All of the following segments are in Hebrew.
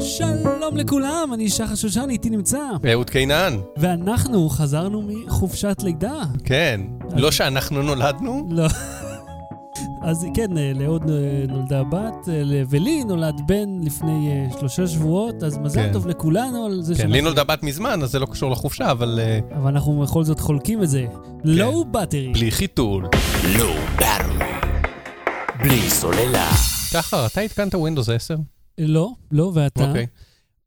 שלום לכולם, אני שחר שושן, איתי נמצא. אהוד קינן. ואנחנו חזרנו מחופשת לידה. כן. לא שאנחנו נולדנו? לא. אז כן, אה, לאהוד אה, נולדה בת, אה, ולי נולד בן לפני שלושה שבועות, אז מזל כן. טוב לכולנו על זה כן, לי נולדה בת מזמן, אז זה לא קשור לחופשה, אבל... אבל אנחנו בכל זאת חולקים את זה. לואו בטרי. בלי חיתול. לואו בטרי. בלי סוללה. שחר, אתה התקנת Windows 10? לא, לא, ואתה? אוקיי.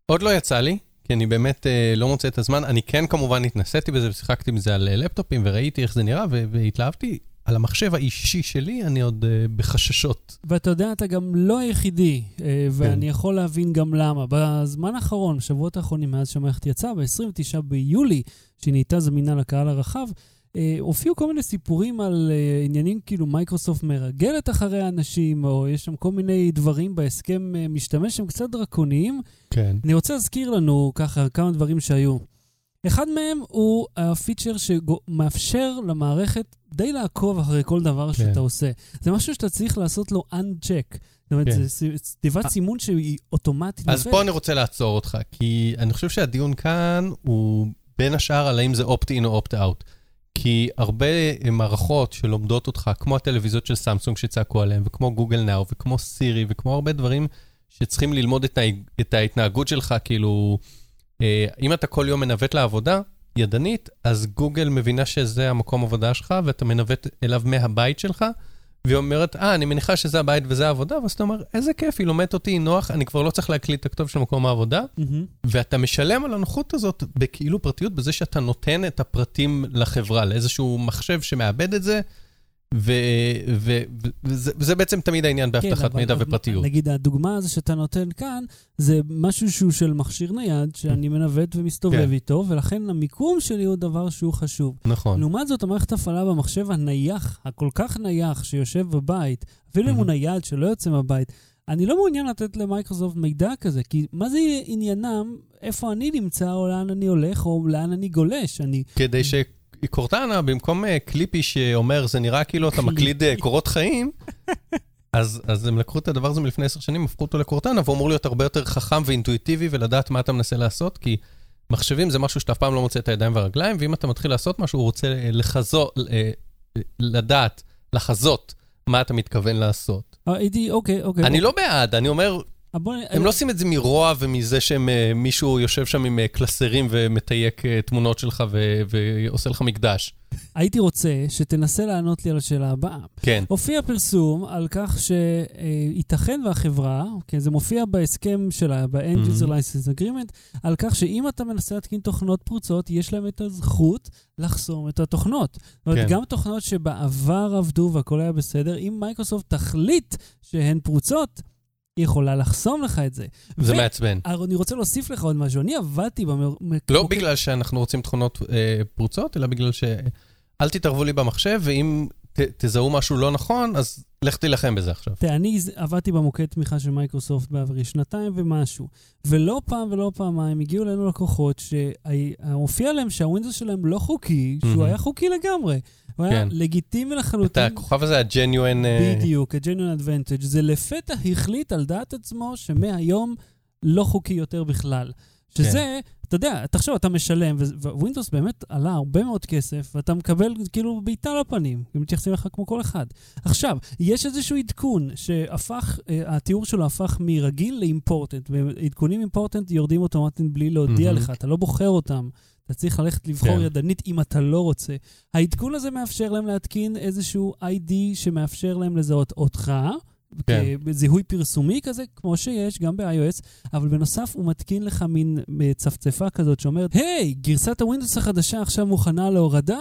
עוד לא יצא לי, כי אני באמת אה, לא מוצא את הזמן. אני כן כמובן התנסיתי בזה ושיחקתי בזה על אה, לפטופים, וראיתי איך זה נראה, והתלהבתי. על המחשב האישי שלי, אני עוד uh, בחששות. ואתה יודע, אתה גם לא היחידי, uh, ואני כן. יכול להבין גם למה. בזמן האחרון, בשבועות האחרונים, מאז שהמערכת יצאה, ב-29 ביולי, שהיא נהייתה זמינה לקהל הרחב, uh, הופיעו כל מיני סיפורים על uh, עניינים כאילו מייקרוסופט מרגלת אחרי האנשים, או יש שם כל מיני דברים בהסכם uh, משתמש שהם קצת דרקוניים. כן. אני רוצה להזכיר לנו ככה כמה דברים שהיו. אחד מהם הוא הפיצ'ר שמאפשר למערכת די לעקוב אחרי כל דבר כן. שאתה עושה. זה משהו שאתה צריך לעשות לו uncheck. זאת אומרת, כן. זו תיבת סימון שהיא אוטומטית. אז פה אני רוצה לעצור אותך, כי אני חושב שהדיון כאן הוא בין השאר על האם זה opt-in או opt-out. כי הרבה מערכות שלומדות אותך, כמו הטלוויזיות של סמסונג שצעקו עליהן, וכמו גוגל נאו, וכמו סירי, וכמו הרבה דברים שצריכים ללמוד את. את ההתנהגות שלך, כאילו... אה, אם אתה כל יום מנווט לעבודה, ידנית, אז גוגל מבינה שזה המקום עבודה שלך, ואתה מנווט אליו מהבית שלך, והיא אומרת, אה, אני מניחה שזה הבית וזה העבודה, ואז אתה אומר, איזה כיף, היא לומדת אותי, נוח, אני כבר לא צריך להקליט את הכתוב של מקום העבודה, mm-hmm. ואתה משלם על הנוחות הזאת בכאילו פרטיות, בזה שאתה נותן את הפרטים לחברה, לאיזשהו מחשב שמאבד את זה, וזה בעצם תמיד העניין באבטחת כן, מידע ופרטיות. נגיד, הדוגמה הזו שאתה נותן כאן, זה משהו שהוא של מכשיר נייד, שאני מנווט ומסתובב כן. איתו, ולכן המיקום שלי הוא דבר שהוא חשוב. נכון. לעומת זאת, המערכת הפעלה במחשב הנייח, הכל כך נייח, שיושב בבית, אפילו אם הוא נייד שלא יוצא מהבית, אני לא מעוניין לתת למייקרוסופט מידע כזה, כי מה זה עניינם איפה אני נמצא, או לאן אני הולך, או לאן אני גולש? אני... כדי ש... קורטנה, במקום אה, קליפי שאומר, זה נראה כאילו אתה מקליד אה, קורות חיים, אז, אז הם לקחו את הדבר הזה מלפני עשר שנים, הפכו אותו לקורטנה, והוא אמור להיות הרבה יותר חכם ואינטואיטיבי ולדעת מה אתה מנסה לעשות, כי מחשבים זה משהו שאתה אף פעם לא מוצא את הידיים והרגליים, ואם אתה מתחיל לעשות משהו, הוא רוצה אה, לחזות, לדעת, לחזות מה אתה מתכוון לעשות. אוקיי, אוקיי. אני לא בעד, אני אומר, הם לא עושים את זה מרוע ומזה שמישהו יושב שם עם אה, קלסרים ומתייק אה, תמונות שלך ועושה לך מקדש. הייתי רוצה שתנסה לענות לי על השאלה הבאה. כן. הופיע פרסום על כך שייתכן והחברה, כן, זה מופיע בהסכם שלה, ב-End User License Agreement, על כך שאם אתה מנסה להתקין תוכנות פרוצות, יש להם את הזכות לחסום את התוכנות. זאת אומרת, כן. גם תוכנות שבעבר עבדו והכל היה בסדר, אם מייקרוסופט תחליט שהן פרוצות, היא יכולה לחסום לך את זה. זה מעצבן. אני רוצה להוסיף לך עוד משהו. אני עבדתי במ... לא. בגלל שאנחנו רוצים תכונות אה, פרוצות, אלא בגלל ש... אל תתערבו לי במחשב, ואם ת, תזהו משהו לא נכון, אז לך תילחם בזה עכשיו. תראה, אני עבדתי במוקד תמיכה של מייקרוסופט בעברי שנתיים ומשהו, ולא פעם ולא פעמיים הגיעו אלינו לקוחות שהופיע להם שהווינדוס שלהם לא חוקי, שהוא היה חוקי לגמרי. הוא היה כן. לגיטימי לחלוטין. את הכוכב הזה, ה Genuine... אה, בדיוק, ה Genuine Advantage. זה לפתע החליט על דעת עצמו שמהיום לא חוקי יותר בכלל. שזה, כן. אתה יודע, תחשוב, אתה משלם, ווינדוס באמת עלה הרבה מאוד כסף, ואתה מקבל כאילו בעיטה לפנים, הם מתייחסים לך כמו כל אחד. עכשיו, יש איזשהו עדכון שהפך, אה, התיאור שלו הפך מרגיל ל important, ועדכונים important יורדים אוטומטית בלי להודיע mm-hmm. לך, אתה לא בוחר אותם. אתה צריך ללכת לבחור כן. ידנית אם אתה לא רוצה. העדכון הזה מאפשר להם להתקין איזשהו ID שמאפשר להם לזהות אותך, כן. זיהוי פרסומי כזה, כמו שיש גם ב-iOS, אבל בנוסף הוא מתקין לך מין צפצפה כזאת שאומרת, היי, hey, גרסת הווינדוס החדשה עכשיו מוכנה להורדה,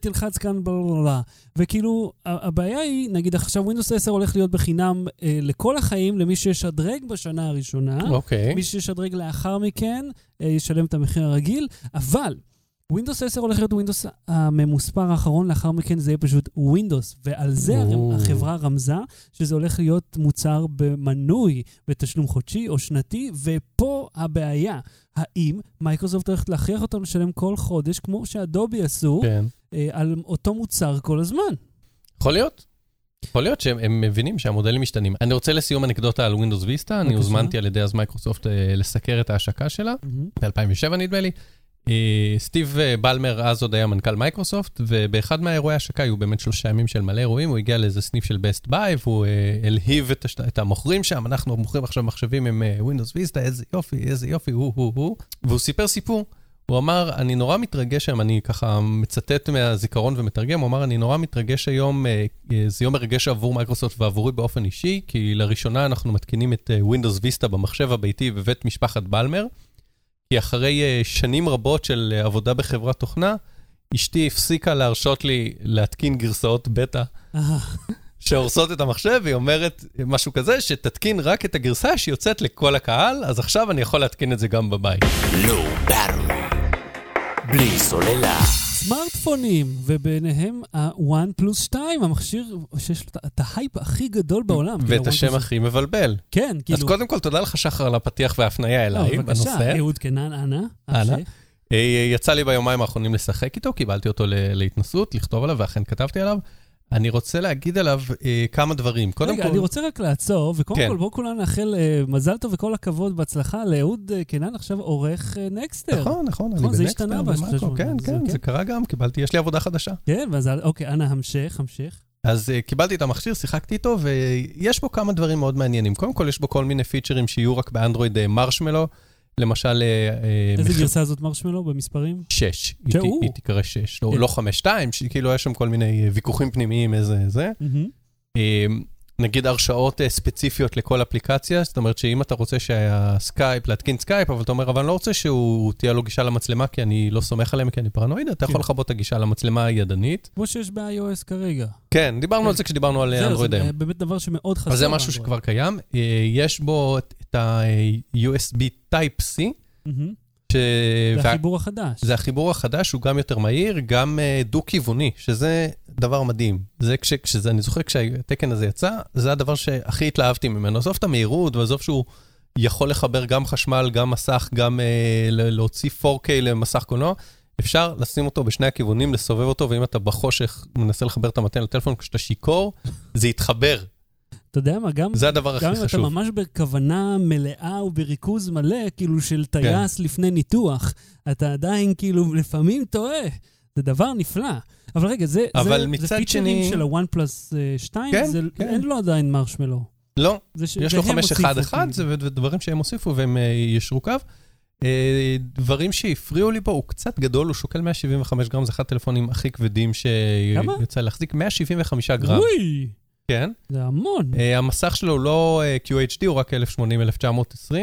תלחץ כאן בלה וכאילו, הבעיה היא, נגיד עכשיו ווינדוס 10 הולך להיות בחינם אה, לכל החיים למי שישדרג בשנה הראשונה. אוקיי. Okay. מי שישדרג לאחר מכן אה, ישלם את המחיר הרגיל, אבל... ווינדוס 10 הולך להיות ווינדוס הממוספר האחרון, לאחר מכן זה יהיה פשוט ווינדוס, ועל זה oh. החברה רמזה שזה הולך להיות מוצר במנוי בתשלום חודשי או שנתי, ופה הבעיה, האם מייקרוסופט הולכת להכריח אותנו לשלם כל חודש, כמו שאדובי עשו, כן. אה, על אותו מוצר כל הזמן? יכול להיות. יכול להיות שהם הם מבינים שהמודלים משתנים. אני רוצה לסיום אנקדוטה על Windows Vista, אני. הוזמנתי על ידי אז מייקרוסופט אה, לסקר את ההשקה שלה, מהמם. ב-2007 נדמה לי. אה, סטיב אה, בלמר אז עוד היה מנכ"ל מייקרוסופט, ובאחד מהאירועי ההשקה היו באמת שלושה ימים של מלא אירועים, הוא הגיע לאיזה סניף של Best Buy, והוא אה, הלהיב את, השת... את המוכרים שם, אנחנו מוכרים עכשיו מחשבים עם Windows Vista, איזה יופי, איזה יופי, הוא, הוא, הוא. והוא סיפר סיפור. הוא אמר, אני נורא מתרגש היום, אני ככה מצטט מהזיכרון ומתרגם, הוא אמר, אני נורא מתרגש היום, זה יום מרגש עבור מייקרוסופט ועבורי באופן אישי, כי לראשונה אנחנו מתקינים את Windows Vista במחשב הביתי בבית משפחת בלמר, כי אחרי אה, שנים רבות של אה, עבודה בחברת תוכנה, אשתי הפסיקה להרשות לי להתקין גרסאות בטא שהורסות את המחשב, והיא אומרת משהו כזה, שתתקין רק את הגרסה שיוצאת לכל הקהל, אז עכשיו אני יכול להתקין את זה גם בבית. בלי סוללה. סמארטפונים, וביניהם ה-one פלוס 2, המכשיר שיש לו את- ההייפ הכי גדול בעולם. ואת השם הכי מבלבל. כן, כאילו... אז קודם כל, תודה לך, שחר, על הפתיח וההפניה לא, אליי בבקשה, בנושא. אהוד קנן, אנא. אנא. אה, יצא לי ביומיים האחרונים לשחק איתו, קיבלתי אותו להתנסות, לכתוב עליו, ואכן כתבתי עליו. אני רוצה להגיד עליו אה, כמה דברים. קודם רגע, כל, אני רוצה רק לעצור, וקודם כן. כל בואו כולנו נאחל אה, מזל טוב וכל הכבוד, בהצלחה לאהוד אה, קנן, עכשיו עורך אה, נקסטר. נכון, נכון, אני נכון, זה בנקסטר, השתנה במאקו, בשלוש כן, כן, זה זה. קרה גם, קיבלתי, יש לי עבודה חדשה. כן, ואז, אוקיי, אנא, המשך, המשך. אז אה, קיבלתי את המכשיר, שיחקתי איתו, ויש בו כמה דברים מאוד מעניינים. קודם כל, יש בו כל מיני פיצ'רים שיהיו רק באנדרואיד uh, מרשמלו, למשל... אה, איזה גרסה זאת מרשמלו במספרים? 6, היא, היא תיקרא 6, לא, כן. לא 5, 2, שכאילו יש שם כל מיני אה, ויכוחים פנימיים, איזה זה. מהמם. נגיד הרשאות אה, ספציפיות לכל אפליקציה, זאת אומרת שאם אתה רוצה שהסקייפ, להתקין סקייפ, אבל אתה אומר, אבל אני לא רוצה שהוא תהיה לו גישה למצלמה, כי אני לא סומך עליהם, כי אני פרנואיד, אתה יכול כן. לכבות את הגישה למצלמה הידנית. כמו שיש ב-iOS כרגע. כן, דיברנו כן. על זה כשדיברנו על אנדרואיד זה היום. אה, באמת דבר שמאוד חסר. אז זה משהו. שכבר קיים. אה, יש בו את- ה-USB Type-C. ש... זה החיבור החדש. זה החיבור החדש, הוא גם יותר מהיר, גם אה, דו-כיווני, שזה דבר מדהים. זה כש... כשזה, אני זוכר כשהתקן הזה יצא, זה הדבר שהכי התלהבתי ממנו. עזוב את המהירות, ועזוב שהוא יכול לחבר גם חשמל, גם מסך, גם אה, להוציא 4K למסך קולנוע. אפשר לשים אותו בשני הכיוונים, לסובב אותו, ואם אתה בחושך מנסה לחבר את המתן לטלפון כשאתה שיכור, זה יתחבר. אתה יודע מה, גם... זה הדבר הכי גם אם אתה חשוב. ממש בכוונה מלאה ובריכוז מלא, כאילו של כן. טייס לפני ניתוח, אתה עדיין כאילו לפעמים טועה. זה דבר נפלא. אבל רגע, זה, אבל זה, מצד זה פיצ'רים שני- של ה-one פלוס 2, כן, זה, כן. אין לו עדיין מרשמלו. לא, ש... יש לו הם 511, הוסיפו, זה ודברים שהם הוסיפו והם אה, ישרו קו. אה, דברים שהפריעו לי בו, הוא קצת גדול, הוא שוקל 175 גרם, זה אחד הטלפונים הכי כבדים? שיצא להחזיק, 175 כאילו. גרם, אוי, כן. זה המון. אה, המסך שלו הוא לא אה, QHD, הוא רק 1080-1920.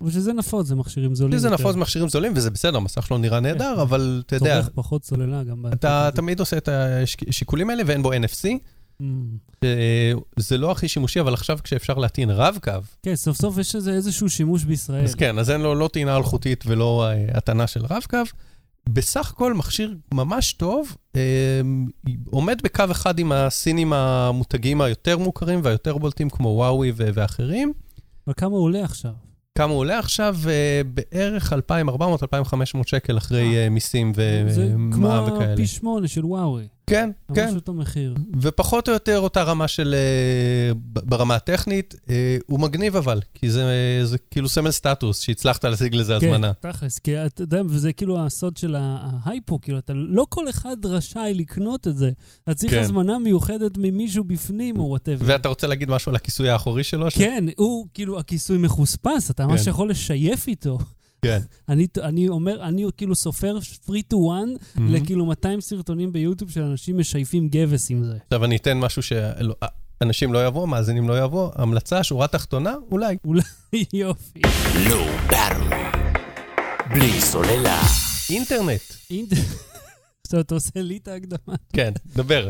אבל שזה נפוץ, זה מכשירים זולים. זה יותר. נפוץ מכשירים זולים, וזה בסדר, המסך שלו נראה נהדר, אבל אתה יודע, צורך פחות סוללה גם. אתה. תמיד עושה את השיקולים האלה ואין בו NFC. Mm. אה, זה לא הכי שימושי, אבל עכשיו כשאפשר להטעין רב-קו, כן, סוף סוף יש איזה איזשהו שימוש בישראל. אז כן, אז אין לו לא טעינה אלחוטית ולא הטענה של רב-קו. בסך הכל מכשיר ממש טוב, אה, עומד בקו אחד עם הסינים המותגים היותר מוכרים והיותר בולטים, כמו וואוי ואחרים. אבל כמה הוא עולה עכשיו? כמה הוא עולה עכשיו? אה, בערך 2,400-2,500 שקל אחרי אה, מיסים זה כמו ומע"מ וכאלה. פי שמונה של וואוי. כן, כן. ממש אותו מחיר. ופחות או יותר אותה רמה של... אה, ברמה הטכנית. אה, הוא מגניב אבל, כי זה, זה כאילו סמל סטטוס שהצלחת להשיג לזה הזמנה. כן, תכלס, כי אתה יודע, וזה כאילו הסוד של ההייפ, כאילו, אתה, לא כל אחד רשאי לקנות את זה. אתה צריך כן. הזמנה מיוחדת ממישהו בפנים או whatever. ואתה רוצה להגיד משהו על הכיסוי האחורי שלו? כן, הוא כאילו, הכיסוי מחוספס, אתה ממש כן. יכול לשייף איתו. כן. אני, אני אומר, אני כאילו סופר free to one מהמם. לכאילו 200 סרטונים ביוטיוב של אנשים משייפים גבס עם זה. עכשיו אני אתן משהו שאנשים לא יבואו, מאזינים לא יבואו. המלצה, שורה תחתונה, אולי. יופי. לא. בלי סוללה. אינטרנט. אינט- עכשיו אתה עושה לי את ההקדמה. כן, דבר.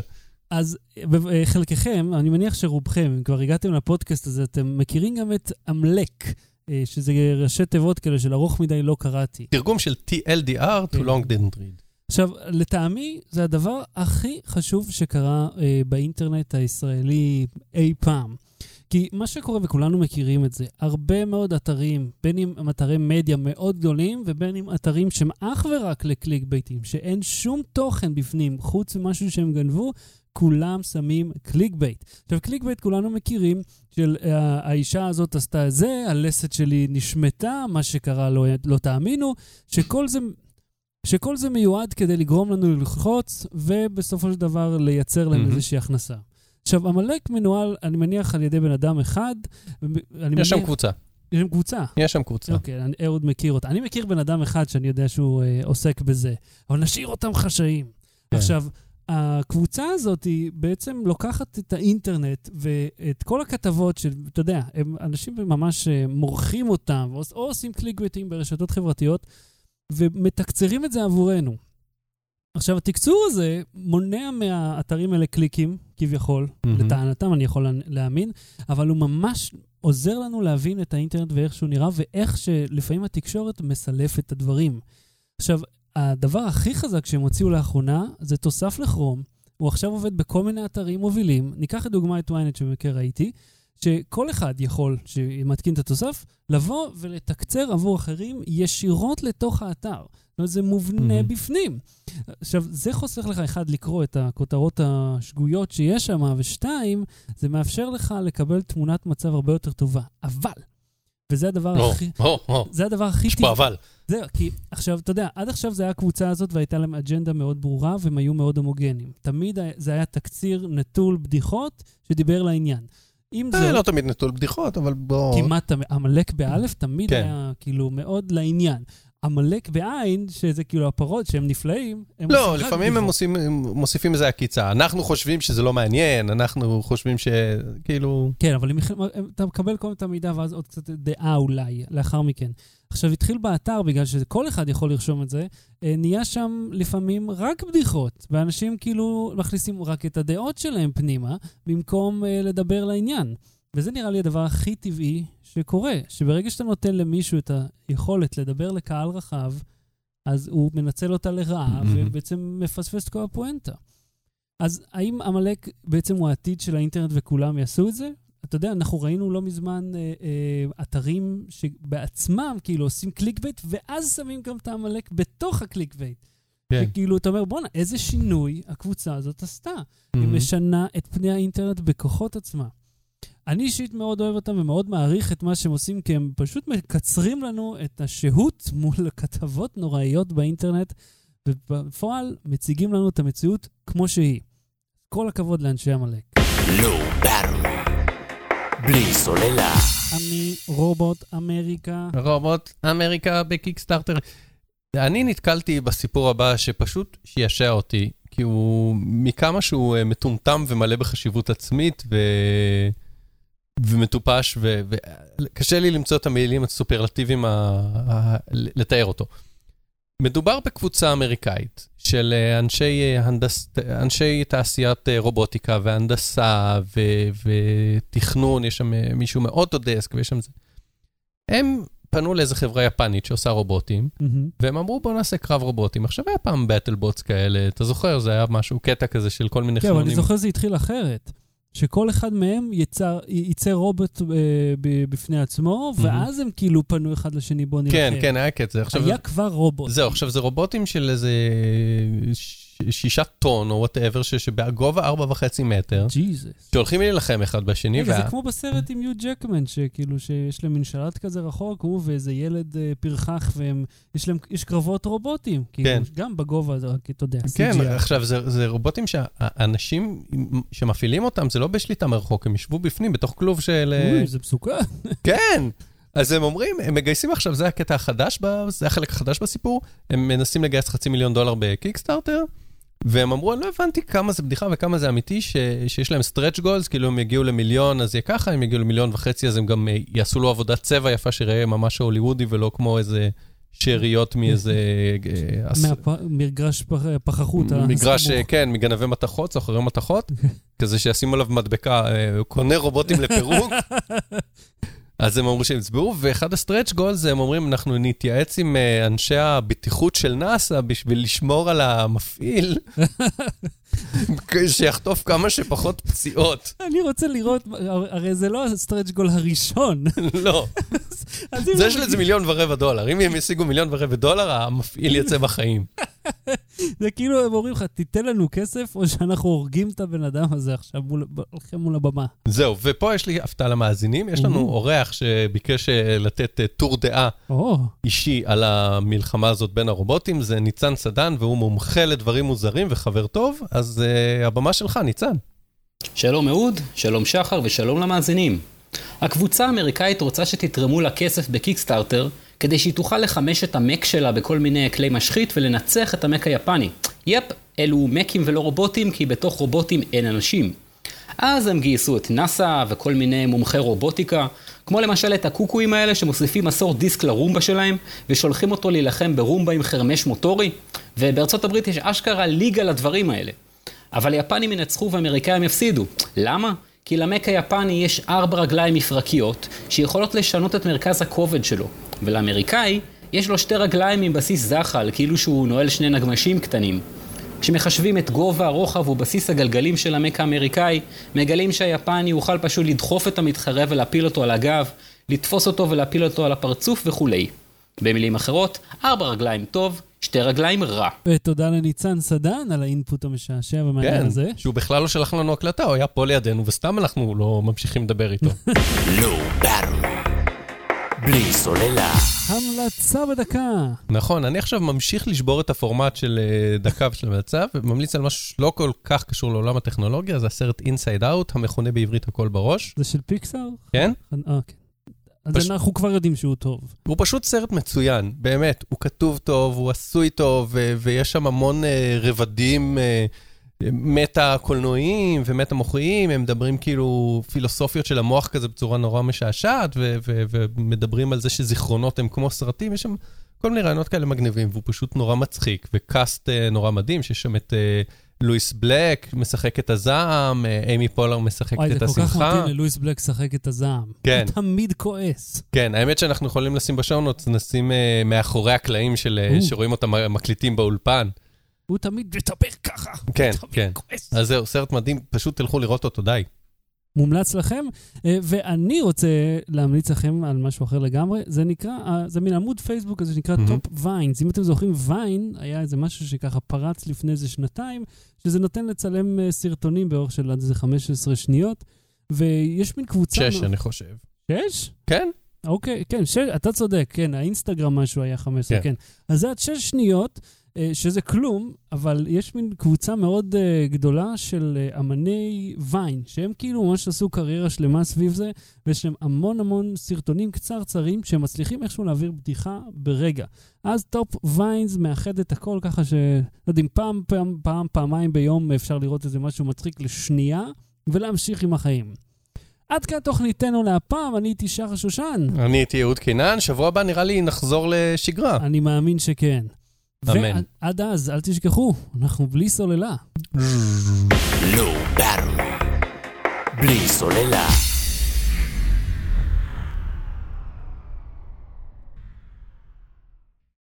אז אה, חלקכם, אני מניח שרובכם, אם כבר הגעתם לפודקאסט הזה, אתם מכירים גם את אמלק, אה, שזה ראשי תיבות כאלה של ארוך מדי לא קראתי. תרגום של TLDR, to כן. long didn't read. עכשיו, לטעמי, זה הדבר הכי חשוב שקרה אה, באינטרנט הישראלי אי פעם. כי מה שקורה, וכולנו מכירים את זה, הרבה מאוד אתרים, בין אם הם אתרי מדיה מאוד גדולים, ובין אם אתרים שהם אך ורק לקליקבייטים, שאין שום תוכן בפנים, חוץ ממשהו שהם גנבו, כולם שמים clickbait. עכשיו, clickbait כולנו מכירים, של אה, האישה הזאת עשתה את זה, הלסת שלי נשמטה, מה שקרה לא, לא תאמינו, שכל זה... שכל זה מיועד כדי לגרום לנו ללחוץ, ובסופו של דבר לייצר להם מהמם. איזושהי הכנסה. עכשיו, עמלק מנוהל, אני מניח, על ידי בן אדם אחד. יש שם מניח- קבוצה. יש שם קבוצה. יש שם קבוצה. אוקיי, אני- אהוד מכיר אותה. אני מכיר בן אדם אחד שאני יודע שהוא אה, עוסק בזה, אבל נשאיר אותם חשאיים. כן. עכשיו, הקבוצה הזאת היא בעצם לוקחת את האינטרנט ואת כל הכתבות של, אתה יודע, הם אנשים ממש אה, מורחים אותם, או, או עושים קליק ביטים ברשתות חברתיות, ומתקצרים את זה עבורנו. עכשיו, התקצור הזה מונע מהאתרים האלה קליקים, כביכול, מהמם. לטענתם, אני יכול להאמין, אבל הוא ממש עוזר לנו להבין את האינטרנט ואיך שהוא נראה, ואיך שלפעמים התקשורת מסלפת את הדברים. עכשיו, הדבר הכי חזק שהם הוציאו לאחרונה זה תוסף לכרום. הוא עכשיו עובד בכל מיני אתרים מובילים. ניקח לדוגמה את ynet שבמקרה ראיתי, שכל אחד יכול, שמתקין את התוסף, לבוא ולתקצר עבור אחרים ישירות לתוך האתר. זאת אומרת, זה מובנה מהמם. בפנים. עכשיו, זה חוסך לך, אחד, לקרוא את הכותרות השגויות שיש שם, ושתיים, זה מאפשר לך לקבל תמונת מצב הרבה יותר טובה. אבל, וזה הדבר או, הכי... או, או, זה הדבר הכי יש פה אבל. זהו, כי עכשיו, אתה יודע, עד עכשיו זה היה הקבוצה הזאת והייתה להם אג'נדה מאוד ברורה והם היו מאוד הומוגנים. תמיד זה היה תקציר נטול בדיחות שדיבר לעניין. אם זה זה לא תמיד נטול בדיחות, אבל בוא... כמעט, עמלק באלף תמיד כן. היה כאילו מאוד לעניין. עמלק בעין, שזה כאילו הפרות שהם נפלאים, הם לא, לפעמים הם. עושים, הם מוסיפים איזה עקיצה. אנחנו חושבים שזה לא מעניין, אנחנו חושבים שכאילו... כן, אבל הם, אתה מקבל כל את המידע ואז עוד קצת דעה אולי, לאחר מכן. עכשיו, התחיל באתר, בגלל שכל אחד יכול לרשום את זה, אה, נהיה שם לפעמים רק בדיחות, ואנשים כאילו מכניסים רק את הדעות שלהם פנימה, במקום אה, לדבר לעניין. וזה נראה לי הדבר הכי טבעי שקורה, שברגע שאתה נותן למישהו את היכולת לדבר לקהל רחב, אז הוא מנצל אותה לרעה. ובעצם מפספס את כל הפואנטה. אז האם עמלק בעצם הוא העתיד של האינטרנט וכולם יעשו את זה? אתה יודע, אנחנו ראינו לא מזמן אה, אה, אתרים שבעצמם כאילו עושים clickbait, ואז שמים גם את העמלק בתוך ה clickbait. כן. וכאילו, אתה אומר, בואנה, איזה שינוי הקבוצה הזאת עשתה. היא מהמם. משנה את פני האינטרנט בכוחות עצמה. אני אישית מאוד אוהב אותם ומאוד מעריך את מה שהם עושים, כי הם פשוט מקצרים לנו את השהות מול כתבות נוראיות באינטרנט, ובפועל מציגים לנו את המציאות כמו שהיא. כל הכבוד לאנשי עמלק. בארווי. בלי סוללה. אני רובוט אמריקה. רובוט אמריקה בקיקסטארטר. אני נתקלתי בסיפור הבא שפשוט שישע אותי, כי הוא מכמה שהוא אה, מטומטם ומלא בחשיבות עצמית ו... ומטופש, ו- וקשה לי למצוא את המילים הסופרלטיביים ה... ה... לתאר אותו. מדובר בקבוצה אמריקאית של אה, אנשי, אה, הנדס... אנשי תעשיית אה, רובוטיקה והנדסה ו... ותכנון, יש שם מישהו מאוטודסק ויש שם זה. הם פנו לאיזה חברה יפנית שעושה רובוטים, מהמם. והם אמרו בוא נעשה קרב רובוטים. עכשיו היה פעם באטל בוטס כאלה, אתה זוכר? זה היה משהו, קטע כזה של כל מיני כן, אבל אני חנונים. זוכר שזה התחיל אחרת. שכל אחד מהם יצר, ייצר רובוט אה, ב- בפני עצמו, ואז הם כאילו פנו אחד לשני, בוא נלחם. כן, כן, היה קטע. היה כבר רובוט. זהו, עכשיו זה רובוטים של איזה שישה טון או whatever, שבגובה ארבע וחצי מטר, ג'יזוס. שהולכים להילחם אחד בשני, רגע, וה- זה כמו בסרט עם יו ג'קמן, שכאילו שיש להם מין שלט כזה רחוק, הוא ואיזה ילד אה, פרחח, ויש להם, יש קרבות רובוטים. כאילו, כן. גם בגובה, אתה יודע, כן, CGI. עכשיו זה, זה רובוטים שהאנשים שמפעילים אותם, זה לא בשליטה מרחוק, הם ישבו בפנים, בתוך כלוב של... אה, אוי, זה מסוכן. כן! אז הם אומרים, הם מגייסים עכשיו, זה הקטע החדש, ב- זה החלק החדש בסיפור, הם מנסים לגייס חצי מיליון דולר בקיקסטארטר, והם אמרו, אני לא הבנתי כמה זה בדיחה וכמה זה אמיתי, ש, שיש להם stretch goals, כאילו הם יגיעו למיליון, אז יהיה ככה, הם יגיעו למיליון וחצי, אז הם גם אה, יעשו לו עבודת צבע יפה, שיראה ממש הוליוודי, ולא כמו איזה שאריות מאיזה... אה, מהמגרש פח- פחחות. מגרש. אה, כן, מגנבי מתכות, סוחרי מתכות, כזה שישימו עליו מדבקה, אה, קונה רובוטים לפירוק. אז הם אמרו שהם הצבעו, ואחד ה stretch goals, הם אומרים, אנחנו נתייעץ עם אה, אנשי הבטיחות של נאסא בשביל לשמור על המפעיל. שיחטוף כמה שפחות פציעות. אני רוצה לראות, הרי זה לא ה stretch goal הראשון. לא. זה יש לזה מיליון ורבע דולר. אם הם ישיגו מיליון ורבע דולר, המפעיל יצא בחיים. זה כאילו הם אומרים לך, תיתן לנו כסף, או שאנחנו הורגים את הבן אדם הזה עכשיו מול- הולכים מול הבמה. זהו, ופה יש לי הפתעה למאזינים. יש לנו Mhm. אורח שביקש אה, לתת אה, טור דעה או, אישי על המלחמה הזאת בין הרובוטים, זה ניצן סדן, והוא מומחה לדברים מוזרים וחבר טוב, אז uh, הבמה שלך, ניצן. שלום אהוד, שלום שחר ושלום למאזינים. הקבוצה האמריקאית רוצה שתתרמו לה כסף בקיקסטארטר כדי שהיא תוכל לחמש את המק שלה בכל מיני כלי משחית ולנצח את המק היפני. יפ, אלו מקים ולא רובוטים כי בתוך רובוטים אין אנשים. אז הם גייסו את נאסא וכל מיני מומחי רובוטיקה, כמו למשל את הקוקואים האלה שמוסיפים מסור דיסק לרומבה שלהם ושולחים אותו להילחם ברומבה עם חרמש מוטורי, ובארצות הברית יש אשכרה ליגה לדברים האלה. אבל היפנים ינצחו ואמריקאים יפסידו. למה? כי למק היפני יש ארבע רגליים מפרקיות שיכולות לשנות את מרכז הכובד שלו, ולאמריקאי יש לו שתי רגליים עם בסיס זחל, כאילו שהוא נועל שני נגמשים קטנים. כשמחשבים את גובה, הרוחב ובסיס הגלגלים של המק האמריקאי, מגלים שהיפני יוכל פשוט לדחוף את המתחרה ולהפיל אותו על הגב, לתפוס אותו ולהפיל אותו על הפרצוף וכולי. במילים אחרות, ארבע רגליים טוב, שתי רגליים רע. ותודה לניצן סדן על האינפוט המשעשע והמעניין כן, הזה. שהוא בכלל לא שלח לנו הקלטה, הוא היה פה לידינו, וסתם אנחנו לא ממשיכים לדבר איתו. בלי סוללה. המלצה בדקה. נכון, אני עכשיו ממשיך לשבור את הפורמט של אה, דקה ושל המלצה, וממליץ על משהו שלא כל כך קשור לעולם הטכנולוגיה, זה הסרט Inside Out, המכונה בעברית הכל בראש. זה של פיקסאר? כן? אה, כן. אז פש- אנחנו כבר יודעים שהוא טוב. הוא פשוט סרט מצוין, באמת. הוא כתוב טוב, הוא עשוי טוב, ו- ויש שם המון אה, רבדים אה, מטה-קולנועיים ומטה-מוחיים, הם מדברים כאילו פילוסופיות של המוח כזה בצורה נורא משעשעת, ו- ו- ומדברים על זה שזיכרונות הם כמו סרטים, יש שם כל מיני רעיונות כאלה מגניבים, והוא פשוט נורא מצחיק, וקאסט אה, נורא מדהים, שיש שם את אה, לואיס בלק, משחק את הזעם, אה, אימי פולר משחקת וואי, זה את כל כך השמחה. מתאים ללואיס בלק לשחק את הזעם. כן. הוא תמיד כועס. כן, האמת שאנחנו יכולים לשים בשעונות, נשים uh, מאחורי הקלעים של, uh. שרואים אותם מקליטים באולפן. הוא תמיד מדבר ככה. כן, כן. כועס. אז זהו, סרט מדהים, פשוט תלכו לראות אותו, די. מומלץ לכם, אה, ואני רוצה להמליץ לכם על משהו אחר לגמרי. זה נקרא, אה, זה מין עמוד פייסבוק הזה שנקרא. Top Vines. אם אתם זוכרים, Vine היה איזה משהו שככה פרץ לפני איזה שנתיים, שזה נותן לצלם אה, סרטונים באורך של עד איזה 15 שניות, ויש מין קבוצה... שש, אני חושב. שש? כן? אוקיי, כן, שש, אתה צודק, כן, האינסטגרם משהו היה 15, כן. כן. אז זה עד שש שניות, שזה כלום, אבל יש מין קבוצה מאוד אה, גדולה של אה, אמני Vine, שהם כאילו ממש עשו קריירה שלמה סביב זה, ויש להם המון המון סרטונים קצרצרים, שהם מצליחים איכשהו להעביר בדיחה ברגע. אז Top Vines מאחד את הכל ככה ש... לא יודעים, פעם, פעם, פעם, פעמיים ביום אפשר לראות איזה משהו מצחיק לשנייה, ולהמשיך עם החיים. עד כאן תוכניתנו להפעם, אני הייתי שחר שושן. אני הייתי אהוד קינן, שבוע הבא נראה לי נחזור לשגרה. אני מאמין שכן. אמן. ועד אז, אל תשכחו, אנחנו בלי סוללה. בלי סוללה.